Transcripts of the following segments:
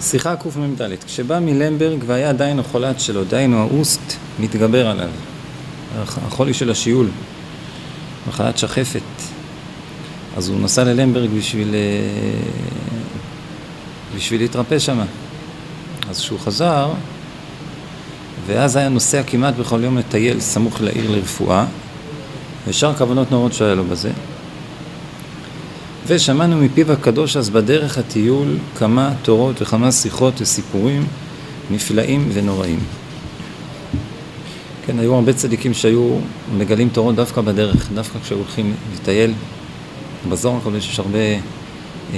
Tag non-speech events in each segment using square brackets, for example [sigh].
שיחה קמ"ד, כשבא מלמברג והיה עדיין החולת שלו, דהיינו האוסט, מתגבר עליו. החולי של השיעול, מחלת שחפת. אז הוא נסע ללמברג בשביל, אה, בשביל להתרפא שם. אז כשהוא חזר, ואז היה נוסע כמעט בכל יום לטייל סמוך לעיר לרפואה, ושאר כוונות נורות שהיה לו בזה. ושמענו מפיו הקדוש אז בדרך הטיול כמה תורות וכמה שיחות וסיפורים נפלאים ונוראים. כן, היו הרבה צדיקים שהיו מגלים תורות דווקא בדרך, דווקא כשהיו הולכים לטייל. בזוהר הקודש יש הרבה אה,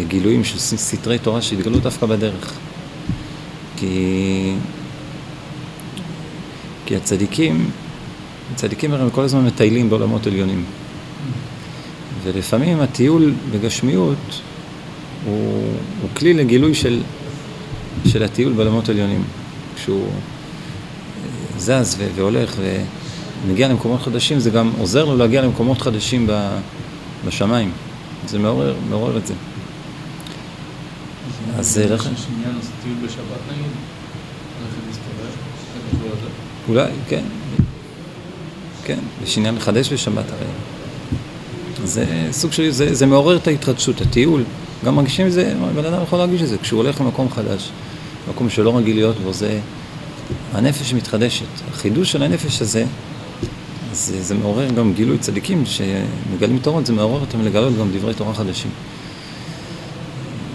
גילויים של סתרי תורה שהתגלו דווקא בדרך. כי, כי הצדיקים, הצדיקים הרי כל הזמן מטיילים בעולמות עליונים. ולפעמים הטיול בגשמיות הוא, הוא כלי לגילוי של, של הטיול בעולמות עליונים. כשהוא אה, זז ו- והולך ומגיע למקומות חדשים, זה גם עוזר לו להגיע למקומות חדשים בשמיים. זה מעורר, מעורר את זה. אז זה לך... אולי, כן. כן, יש עניין לחדש בשבת הרי. זה סוג של, זה, זה מעורר את ההתחדשות, הטיול. גם מרגישים את זה, בן אדם יכול להרגיש את זה, כשהוא הולך למקום חדש, מקום שלא רגיל להיות בו, זה הנפש מתחדשת. החידוש של הנפש הזה, זה, זה מעורר גם גילוי צדיקים שמגלים תורות, זה מעורר אותם לגלות גם דברי תורה חדשים.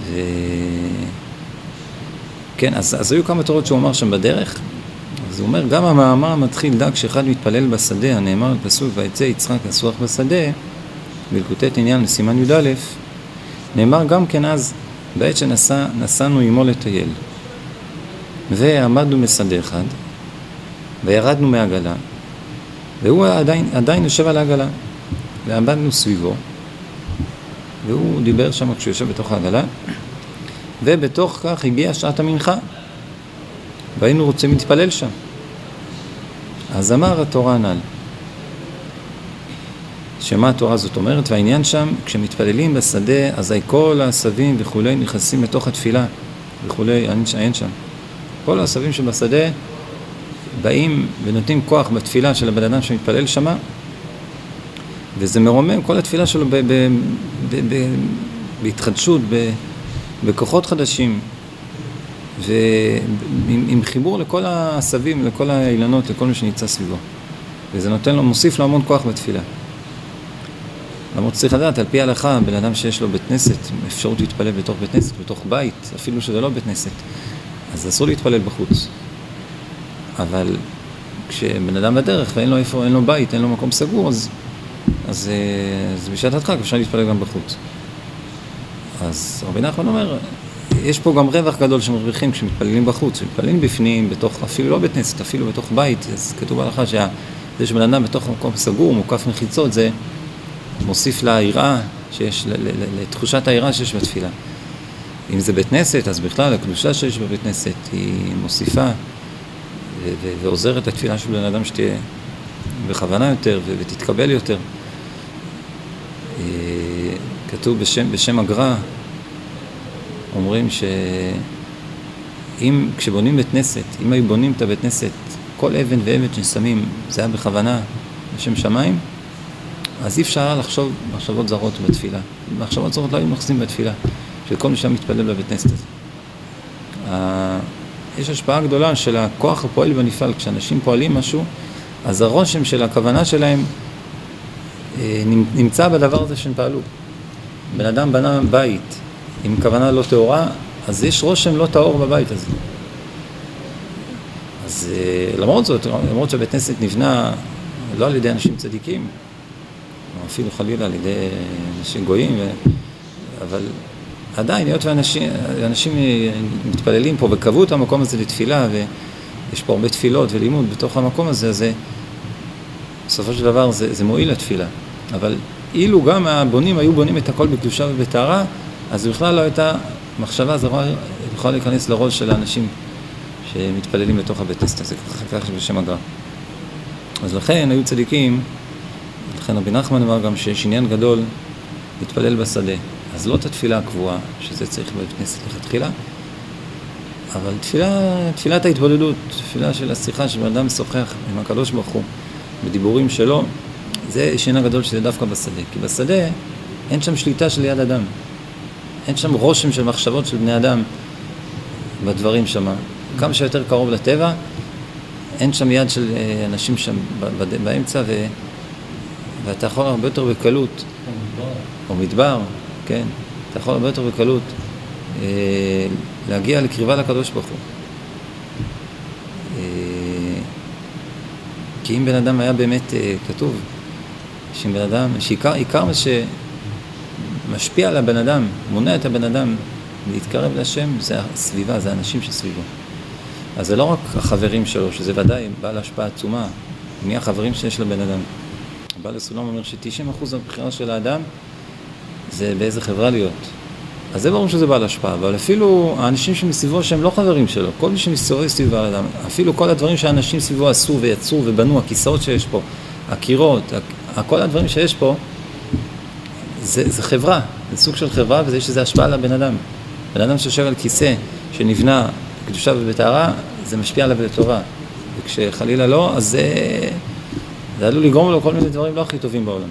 ו... כן, אז, אז היו כמה תורות שהוא אמר שם בדרך, אז הוא אומר, גם המאמר מתחיל דק שאחד מתפלל בשדה, הנאמר בפסוק, ויצא יצחק לסוח בשדה, בלקוטי עניין לסימן י"א, נאמר גם כן אז, בעת שנסענו עמו לטייל, ועמדנו משדה אחד, וירדנו מעגלה, והוא עדיין, עדיין יושב על העגלה, ועמדנו סביבו, והוא דיבר שם כשהוא יושב בתוך העגלה, ובתוך כך הגיעה שעת המנחה, והיינו רוצים להתפלל שם. אז אמר התורה הנ"ל, שמה התורה הזאת אומרת, והעניין שם, כשמתפללים בשדה, אזי כל העשבים וכולי נכנסים לתוך התפילה וכולי, אין שם. כל העשבים שבשדה באים ונותנים כוח בתפילה של הבן אדם שמתפלל שמה, וזה מרומם כל התפילה שלו ב- ב- ב- בהתחדשות, בכוחות חדשים, ועם חיבור לכל העשבים, לכל האילנות, לכל מי שנמצא סביבו. וזה נותן לו, מוסיף לו המון כוח בתפילה. למרות שצריך לדעת, על פי ההלכה, בן אדם שיש לו בית כנסת, אפשרות להתפלל בתוך בית כנסת, בתוך בית, אפילו שזה לא בית כנסת, אז אסור להתפלל בחוץ. אבל כשבן אדם בדרך ואין לו איפה, אין לו בית, אין לו מקום סגור, אז, אז, אה, אז בשעת הדחק אפשר להתפלל גם בחוץ. אז רבי נחמן אומר, יש פה גם רווח גדול שמרוויחים כשמתפללים בחוץ, כשמתפללים בפנים, בתוך, אפילו לא בית כנסת, אפילו בתוך בית, אז כתוב בהלכה שזה שבן אדם בתוך מקום סגור, מוקף מחיצות, זה מוסיף ליראה שיש, לתחושת היראה שיש בתפילה. אם זה בית כנסת, אז בכלל הקדושה שיש בבית כנסת היא מוסיפה ועוזרת לתפילה של בן אדם שתהיה בכוונה יותר ותתקבל יותר. אה, כתוב בשם, בשם הגר"א, אומרים שאם, כשבונים בית כנסת, אם היו בונים את הבית כנסת, כל אבן ואבן ששמים, זה היה בכוונה בשם שמיים, אז אי אפשר לחשוב מחשבות זרות בתפילה. מחשבות זרות לא היו נכנסים בתפילה, של כל מי שהיה מתפלל בבית כנסת הזה. יש השפעה גדולה של הכוח הפועל בנפעל. כשאנשים פועלים משהו, אז הרושם של הכוונה שלהם אה, נמצא בדבר הזה שהם פעלו. בן אדם בנה בית עם כוונה לא טהורה, אז יש רושם לא טהור בבית הזה. אז אה, למרות זאת, למרות שבית כנסת נבנה לא על ידי אנשים צדיקים, או אפילו חלילה על ידי אנשים גויים, ו... אבל עדיין, היות ואנשים מתפללים פה וקבעו את המקום הזה לתפילה, ויש פה הרבה תפילות ולימוד בתוך המקום הזה, אז זה, בסופו של דבר זה, זה מועיל לתפילה. אבל אילו גם הבונים היו בונים את הכל בקדושה ובטהרה, אז בכלל לא הייתה מחשבה זרה יכולה להיכנס לראש של האנשים שמתפללים בתוך הבית כנסת הזה, ככה בשם הגר"א. אז לכן היו צדיקים, לכן רבי נחמן אמר גם שיש עניין גדול להתפלל בשדה. אז לא את התפילה הקבועה, שזה צריך בבית כנסת לכתחילה, אבל תפילה, תפילת ההתבודדות, תפילה של השיחה שבן אדם משוחח עם הקדוש ברוך הוא בדיבורים שלו, זה שינה גדול שזה דווקא בשדה. כי בשדה אין שם שליטה של יד אדם. אין שם רושם של מחשבות של בני אדם בדברים שם. כמה שיותר קרוב לטבע, אין שם יד של אה, אנשים שם באמצע, ו... ואתה יכול הרבה יותר בקלות, או מדבר, כן, אתה יכול הרבה יותר בקלות אה, להגיע לקרבה לקדוש ברוך הוא. אה, כי אם בן אדם היה באמת אה, כתוב, שאם בן אדם, שעיקר מה שמשפיע על הבן אדם, מונע את הבן אדם להתקרב להשם, זה הסביבה, זה האנשים שסביבו. אז זה לא רק החברים שלו, שזה ודאי בעל השפעה עצומה, מי החברים שיש לבן אדם. בעל הסולם אומר ש-90% מהבחירה של האדם זה באיזה חברה להיות. אז זה ברור שזה בעל השפעה, אבל אפילו האנשים שמסביבו שהם לא חברים שלו, כל מי שמסתובב סביב האדם, אפילו כל הדברים שהאנשים סביבו עשו ויצרו ובנו, הכיסאות שיש פה, הקירות, כל הדברים שיש פה, זה, זה חברה, זה סוג של חברה ויש לזה השפעה על הבן אדם. בן אדם שיושב על כיסא שנבנה בקדושה ובטהרה, זה משפיע עליו לטובה. וכשחלילה לא, אז זה, זה עלול לגרום לו כל מיני דברים לא הכי טובים בעולם.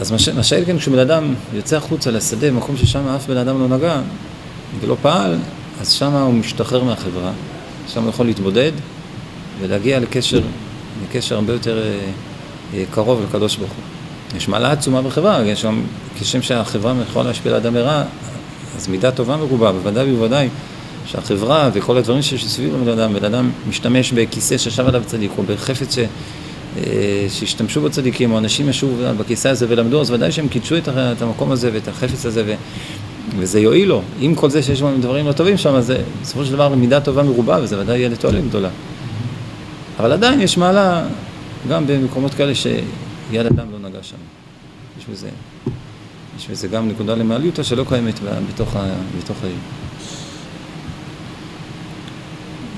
אז מה כן, כשבן אדם יוצא החוצה לשדה, מקום ששם אף בן אדם לא נגע ולא פעל, אז שם הוא משתחרר מהחברה, שם הוא יכול להתבודד ולהגיע לקשר, לקשר הרבה יותר אה, אה, קרוב לקדוש ברוך הוא. יש מעלה עצומה בחברה, יש שם, כשם שהחברה יכולה להשפיע על אדם לרע, אז מידה טובה מרובה, בוודאי ובוודאי שהחברה וכל הדברים שיש סביב לבן אדם, בן אדם משתמש בכיסא שישב עליו צדיק, או בחפץ ש... אה, שהשתמשו בצדיקים, או אנשים ישבו בכיסא הזה ולמדו, אז ודאי שהם קידשו את המקום הזה ואת החפץ הזה, ו... וזה יועיל לו. עם כל זה שיש בהם דברים לא טובים שם, זה בסופו של דבר מידה טובה מרובה, וזה ודאי יהיה לתועלת גדולה. אבל עדיין יש מעלה, גם במקומות כאלה שיד אדם לא נגע שם. יש בזה, יש בזה גם נקודה למעליותה שלא קיימת בתוך. בתוך העיר. אה,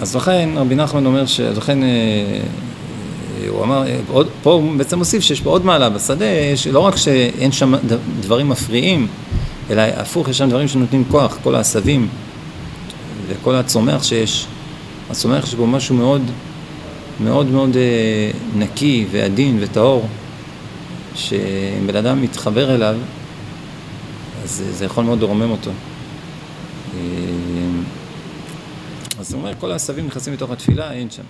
אז לכן רבי נחמן אומר ש... לכן אה, אה, הוא אמר, עוד, פה הוא בעצם מוסיף שיש פה עוד מעלה בשדה, יש, לא רק שאין שם דברים מפריעים, אלא הפוך, יש שם דברים שנותנים כוח, כל העשבים וכל הצומח שיש. הצומח יש בו משהו מאוד מאוד מאוד אה, נקי ועדין וטהור, שאם בן אדם מתחבר אליו, אז זה יכול מאוד לרומם אותו. אז הוא אומר, כל העשבים נכנסים לתוך התפילה, אין שם.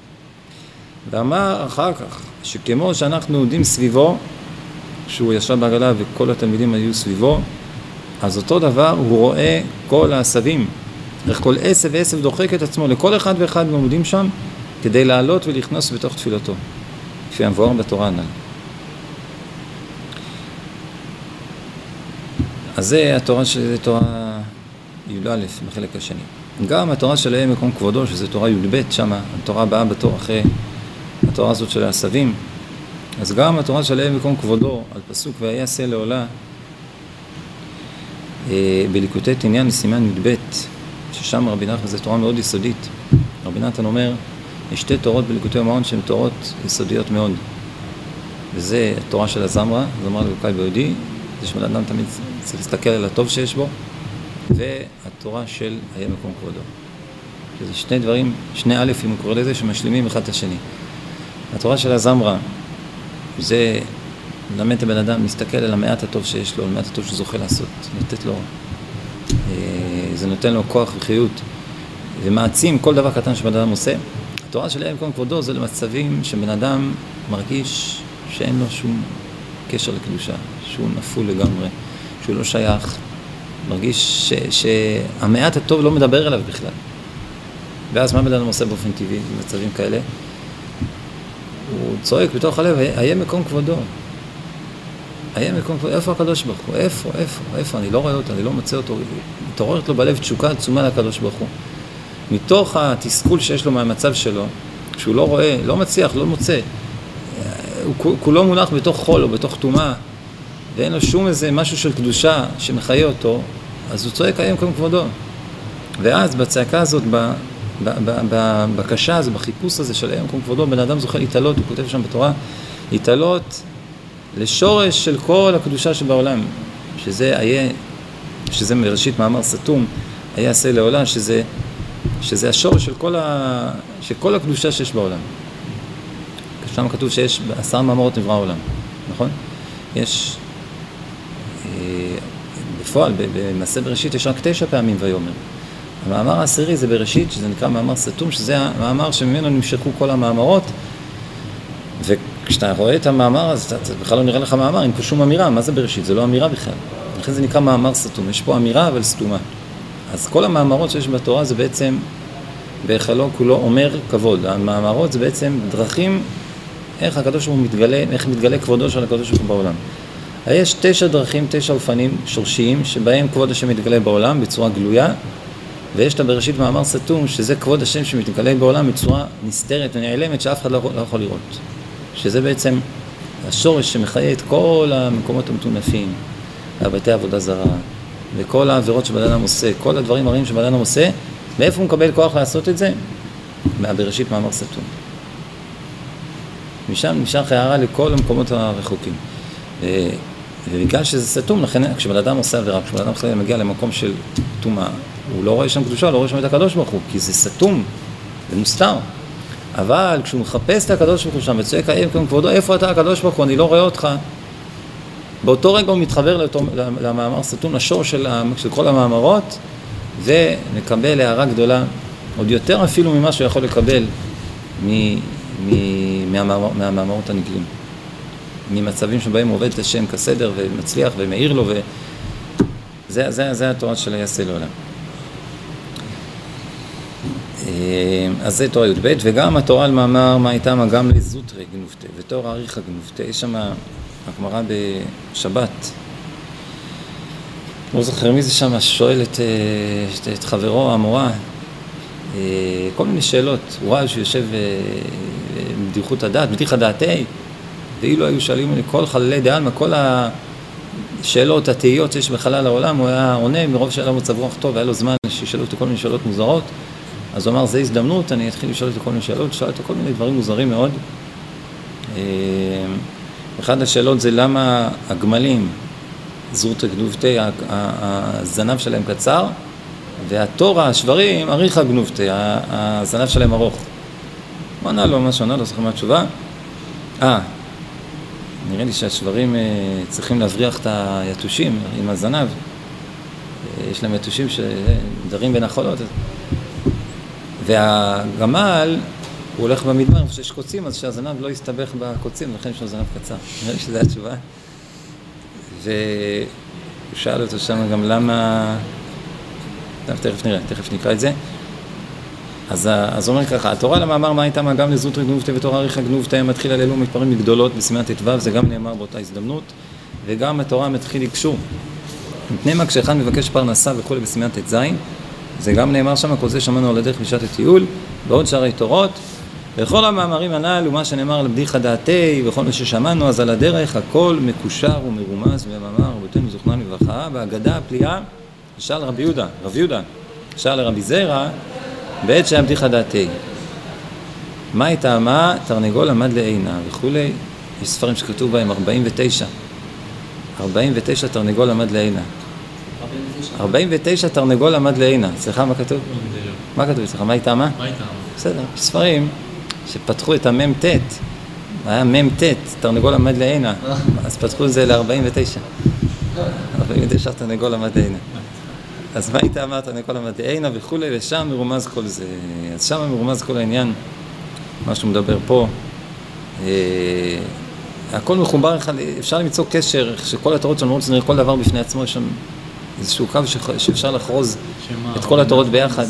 ואמר אחר כך, שכמו שאנחנו עומדים סביבו, שהוא ישב בעגלה וכל התלמידים היו סביבו, אז אותו דבר הוא רואה כל העשבים, איך כל עשב ועשב דוחק את עצמו לכל אחד ואחד מעומדים שם כדי לעלות ולכנוס בתוך תפילתו, כפי המבואר בתורה הנ"ל. אז זה התורה, שזה תורה י"א בחלק השני. גם התורה של מקום כבודו, שזה תורה י"ב שמה, התורה הבאה בתור אחרי התורה הזאת של העשבים, אז גם התורה של מקום כבודו, על פסוק ויעשה לעולה, אה, בליקוטי תניאן סימן י"ב, ששם רבי נחמן זו תורה מאוד יסודית. רבי נתן אומר, יש שתי תורות בליקוטי המעון שהן תורות יסודיות מאוד. וזה התורה של הזמרה, זמרה לוקאי ביהודי, זה שבן אדם תמיד צריך להסתכל על הטוב שיש בו, והתורה של היה מקום כבודו. שזה שני דברים, שני א', אם הוא קורא לזה, שמשלימים אחד את השני. התורה של הזמרה, זה ללמד את הבן אדם להסתכל על המעט הטוב שיש לו, על המעט הטוב שהוא זוכה לעשות, לתת לו, אה, זה נותן לו כוח וחיות, ומעצים כל דבר קטן שבן אדם עושה. התורה של היה מקום כבודו זה למצבים שבן אדם מרגיש שאין לו שום קשר לקדושה, שהוא נפול לגמרי, שהוא לא שייך, מרגיש ש, שהמעט הטוב לא מדבר אליו בכלל. ואז מה בן אדם עושה באופן טבעי במצבים כאלה? הוא צועק בתוך הלב, היה מקום כבודו. היה מקום כבודו, איפה הקדוש ברוך הוא? איפה, איפה, איפה? אני לא רואה אותו, אני לא מוצא אותו. מתעוררת לו בלב תשוקה עצומה לקדוש ברוך הוא. מתוך התסכול שיש לו מהמצב שלו, כשהוא לא רואה, לא מצליח, לא מוצא, הוא כולו מונח בתוך חול או בתוך טומאה, ואין לו שום איזה משהו של קדושה שמחיה אותו, אז הוא צועק היום כמו כבודו. ואז בצעקה הזאת, בבקשה הזו, בחיפוש הזה של היום כמו כבודו, בן אדם זוכה להתעלות, הוא כותב שם בתורה, להתעלות לשורש של כל הקדושה שבעולם, שזה היה, שזה מראשית מאמר סתום, היה עשה לעולם, שזה, שזה השורש של כל, ה, של כל הקדושה שיש בעולם. שם כתוב שיש עשרה מאמרות נברא העולם, נכון? יש, בפועל, במעשה בראשית יש רק תשע פעמים ויאמר. המאמר העשירי זה בראשית, שזה נקרא מאמר סתום, שזה המאמר שממנו נמשכו כל המאמרות, וכשאתה רואה את המאמר אז זה בכלל לא נראה לך מאמר, אין פה שום אמירה, מה זה בראשית? זה לא אמירה בכלל. לכן זה נקרא מאמר סתום, יש פה אמירה אבל סתומה. אז כל המאמרות שיש בתורה זה בעצם, בהיכלו כולו אומר כבוד. המאמרות זה בעצם דרכים איך הקדוש ברוך הוא מתגלה, איך מתגלה כבודו של הקדוש ברוך הוא בעולם. יש תשע דרכים, תשע אופנים שורשיים, שבהם כבוד השם מתגלה בעולם בצורה גלויה, ויש את הבראשית מאמר סתום, שזה כבוד השם שמתגלה בעולם בצורה נסתרת ונעלמת, שאף אחד לא לא יכול לראות. שזה בעצם השורש שמחיה את כל המקומות המטונפים, הבתי עבודה זרה, וכל העבירות שבן אדם עושה, כל הדברים הרעים שבן אדם עושה, מאיפה הוא מקבל כוח לעשות את זה? מהבראשית מאמר סתום. משם נמשך הערה לכל המקומות הרחוקים. ובגלל שזה סתום, לכן כשבן אדם עושה עבירה, כשבן אדם חלילה מגיע למקום של טומאה, הוא לא רואה שם קדושה, לא רואה שם את הקדוש ברוך הוא, כי זה סתום, זה מוסתר. אבל כשהוא מחפש את הקדוש ברוך הוא שם וצועק האם כאן כבודו, איפה אתה הקדוש ברוך הוא, אני לא רואה אותך. באותו רגע הוא מתחבר לאותו, למאמר סתום, לשור של, של כל המאמרות, ומקבל הערה גדולה, עוד יותר אפילו ממה שהוא יכול לקבל מ, מ, מהמאמר, מהמאמרות הנגלים. ממצבים שבהם עובד את השם כסדר ומצליח ומאיר לו, וזה זה, זה התורה של היעשה לעולם. אה, אז זה תורה י"ב, וגם התורה על מאמר מה הייתה מה? גם לזוטרי גנובתי, ותור אריכא גנובתי, יש שם הגמרא בשבת, לא זוכר מי זה שם, שואל את, אה, את, את חברו, המורה, אה, כל מיני שאלות, הוא ראה שהוא יושב בבדיחות הדעת, בדיחה דעתי, ואילו היו שואלים כל חללי דעלמא, כל השאלות, התהיות שיש בחלל העולם, הוא היה עונה מרוב שהיה לו מצב רוח טוב, היה לו זמן שישאלו אותו כל מיני שאלות מוזרות. אז הוא אמר, זו הזדמנות, אני אתחיל לשאול אותו כל מיני שאלות, שאל אותו כל מיני דברים מוזרים מאוד. אה, אחת השאלות זה למה הגמלים, זורטה גנובתי, הזנב שלהם קצר, והתורה, השברים, אריכה גנובתי, הזנב שלהם ארוך. הוא ענה לו מה שעונה, לא זוכר מה התשובה. אה, נראה לי שהשברים אה, צריכים להבריח את היתושים עם הזנב. אה, יש להם יתושים שדרים בין החולות. והגמל, הוא הולך במדבר, איפה שיש קוצים, אז שהזנב לא יסתבך בקוצים, לכן [laughs] יש לו זנב קצר. נראה לי שזו התשובה. והוא שאל אותו שם גם למה... טוב, תכף נראה, תכף נקרא את זה. אז, הוא אומר ככה, התורה למאמר מה הייתה מה גם לזוטרי גנובתי ותורה אריכא גנובתי היה מתחיל על אלו מתפרים מגדולות בסימן ט"ו, זה גם נאמר באותה הזדמנות, וגם התורה מתחיל לקשור. מפני מה כשאחד מבקש פרנסה וכולי בסימן ט"ז, זה גם נאמר שם, כל זה שמענו על הדרך בשעת הטיול, בעוד שערי תורות. וכל המאמרים הנ"ל ומה שנאמר על בדיחה דעתי וכל מה ששמענו, אז על הדרך הכל מקושר ומרומז במאמר רבותינו זוכנן לברכה, בהגדה הפליאה, שאל רבי יהודה, רב יהודה, שאל לרבי זרע, בעת בדיחה דעתי. מה הייתה מה? תרנגול עמד לעינה וכולי, יש ספרים שכתוב בהם 49. 49 תרנגול עמד לעינה. 49 תרנגול עמד לעינה. סליחה, מה כתוב? מה כתוב אצלך? מה איתה מה? מה איתה? בסדר, ספרים שפתחו את המ"ט, היה מ"ט, תרנגול עמד לעינה, [laughs] אז פתחו את זה ל-49. 49 תרנגול עמד לעינה. אז מה איתה אמרת תרנגול עמד לעינה וכולי, ושם מרומז כל זה. אז שם מרומז כל העניין, מה שהוא מדבר פה. אה, הכל מחובר אפשר למצוא קשר, שכל התורות שלנו רוצים לראות כל דבר בפני עצמו, יש שם איזשהו קו שאפשר לחרוז את כל התורות ביחד.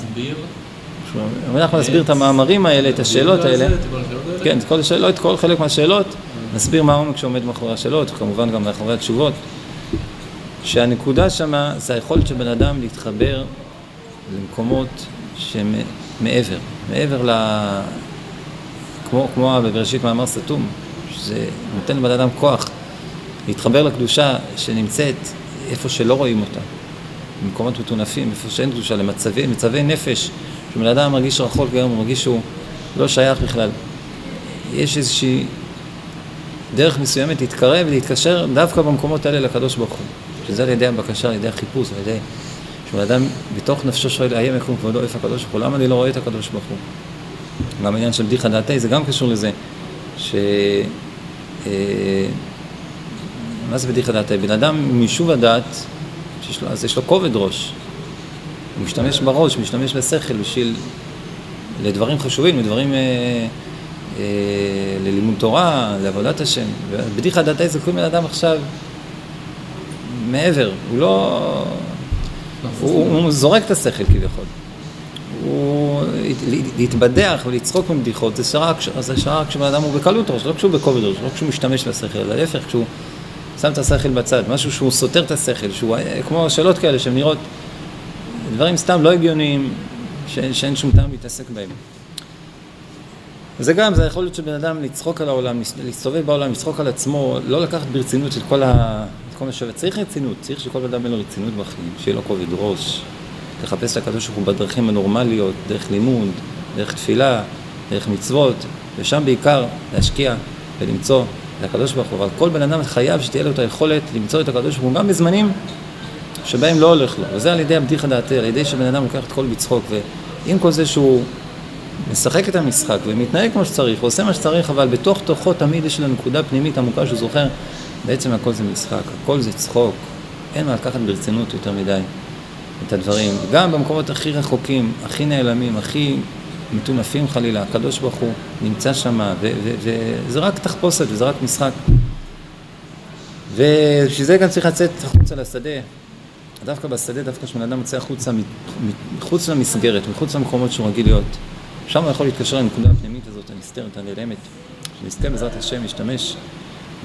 אנחנו נסביר את המאמרים האלה, את השאלות האלה. כן, את כל השאלות, כל חלק מהשאלות, נסביר מה העומק שעומד מאחורי השאלות, וכמובן גם מאחורי התשובות. שהנקודה שמה זה היכולת של בן אדם להתחבר למקומות שמעבר, מעבר ל... כמו, כמו בבראשית מאמר סתום, שזה נותן לבן אדם כוח להתחבר לקדושה שנמצאת איפה שלא רואים אותה, במקומות מטונפים, איפה שאין קדושה, למצבי, מצבי נפש, שבן אדם מרגיש רחוק גם, הוא מרגיש שהוא לא שייך בכלל. יש איזושהי דרך מסוימת להתקרב ולהתקשר דווקא במקומות האלה לקדוש ברוך הוא. שזה על ידי הבקשה, על ידי החיפוש, על ידי אדם בתוך נפשו שואל, איה מקום כבודו, איפה הקדוש ברוך הוא? למה אני לא רואה את הקדוש ברוך הוא? גם העניין של בדיחה דעתי זה גם קשור לזה, ש... אה, מה זה בדיחה דעתי? בן אדם מיישוב הדעת, לו, אז יש לו כובד ראש. הוא משתמש בראש, משתמש בשכל בשביל, לדברים חשובים, לדברים, אה, אה, ללימוד תורה, לעבודת השם. בדיחה דעתי זה כל בן אדם עכשיו מעבר, הוא לא... הוא, הוא זורק את השכל כביכול. הוא להתבדח ולצחוק מבדיחות, זה שרק, זה שרק כשבן אדם הוא בקלות ראש, לא כשהוא בכובד ראש, לא כשהוא משתמש בשכל, אלא להפך, כשהוא שם את השכל בצד, משהו שהוא סותר את השכל, שהוא כמו שאלות כאלה שהן נראות דברים סתם לא הגיוניים, ש, שאין שום טעם להתעסק בהם. וזה גם, זה יכול להיות שבן אדם לצחוק על העולם, להסתובב בעולם, לצחוק על עצמו, לא לקחת ברצינות את כל, ה, כל מה שווה. צריך רצינות, צריך שכל אדם יהיה לו רצינות בחיים, שיהיה לו כובד ראש, לחפש את הקדוש ברוך הוא בדרכים הנורמליות, דרך לימוד, דרך תפילה, דרך מצוות, ושם בעיקר להשקיע ולמצוא את הקדוש ברוך הוא. אבל כל בן אדם חייב שתהיה לו את היכולת למצוא את הקדוש ברוך הוא גם בזמנים שבהם לא הולך לו. וזה על ידי הבדיחה דעתי, על ידי שבן אדם לוקח את כל בצחוק, ועם כל זה שהוא משחק את המשחק ומתנהג כמו שצריך, ועושה מה שצריך, אבל בתוך תוכו תמיד יש לו נקודה פנימית עמוקה שהוא זוכר, בעצם הכל זה משחק, הכל זה צחוק, אין מה לקחת ברצינות יותר מדי את הדברים. גם במקומות הכי רחוקים, הכי נעלמים, הכי מטונפים חלילה, הקדוש ברוך הוא נמצא שם, וזה רק תחפושת וזה רק משחק. ובשביל זה גם צריך לצאת החוצה לשדה, דווקא בשדה, דווקא כשבן אדם יוצא החוצה, מחוץ למסגרת, מחוץ למקומות שהוא רגיל להיות, שם הוא יכול להתקשר לנקודה הפנימית הזאת, הנסתרת, הנעלמת, שנזכה בעזרת השם להשתמש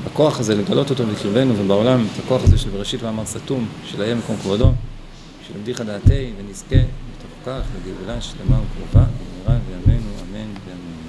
בכוח הזה, לגלות אותו בקרבנו ובעולם, את הכוח הזה של בראשית מאמר סתום, של היה מקום כבודו, של עמדיך דעתי, ונזכה בתוך כך לגאולה שלמה וקרובה, במהרה בימינו, אמן ואמן.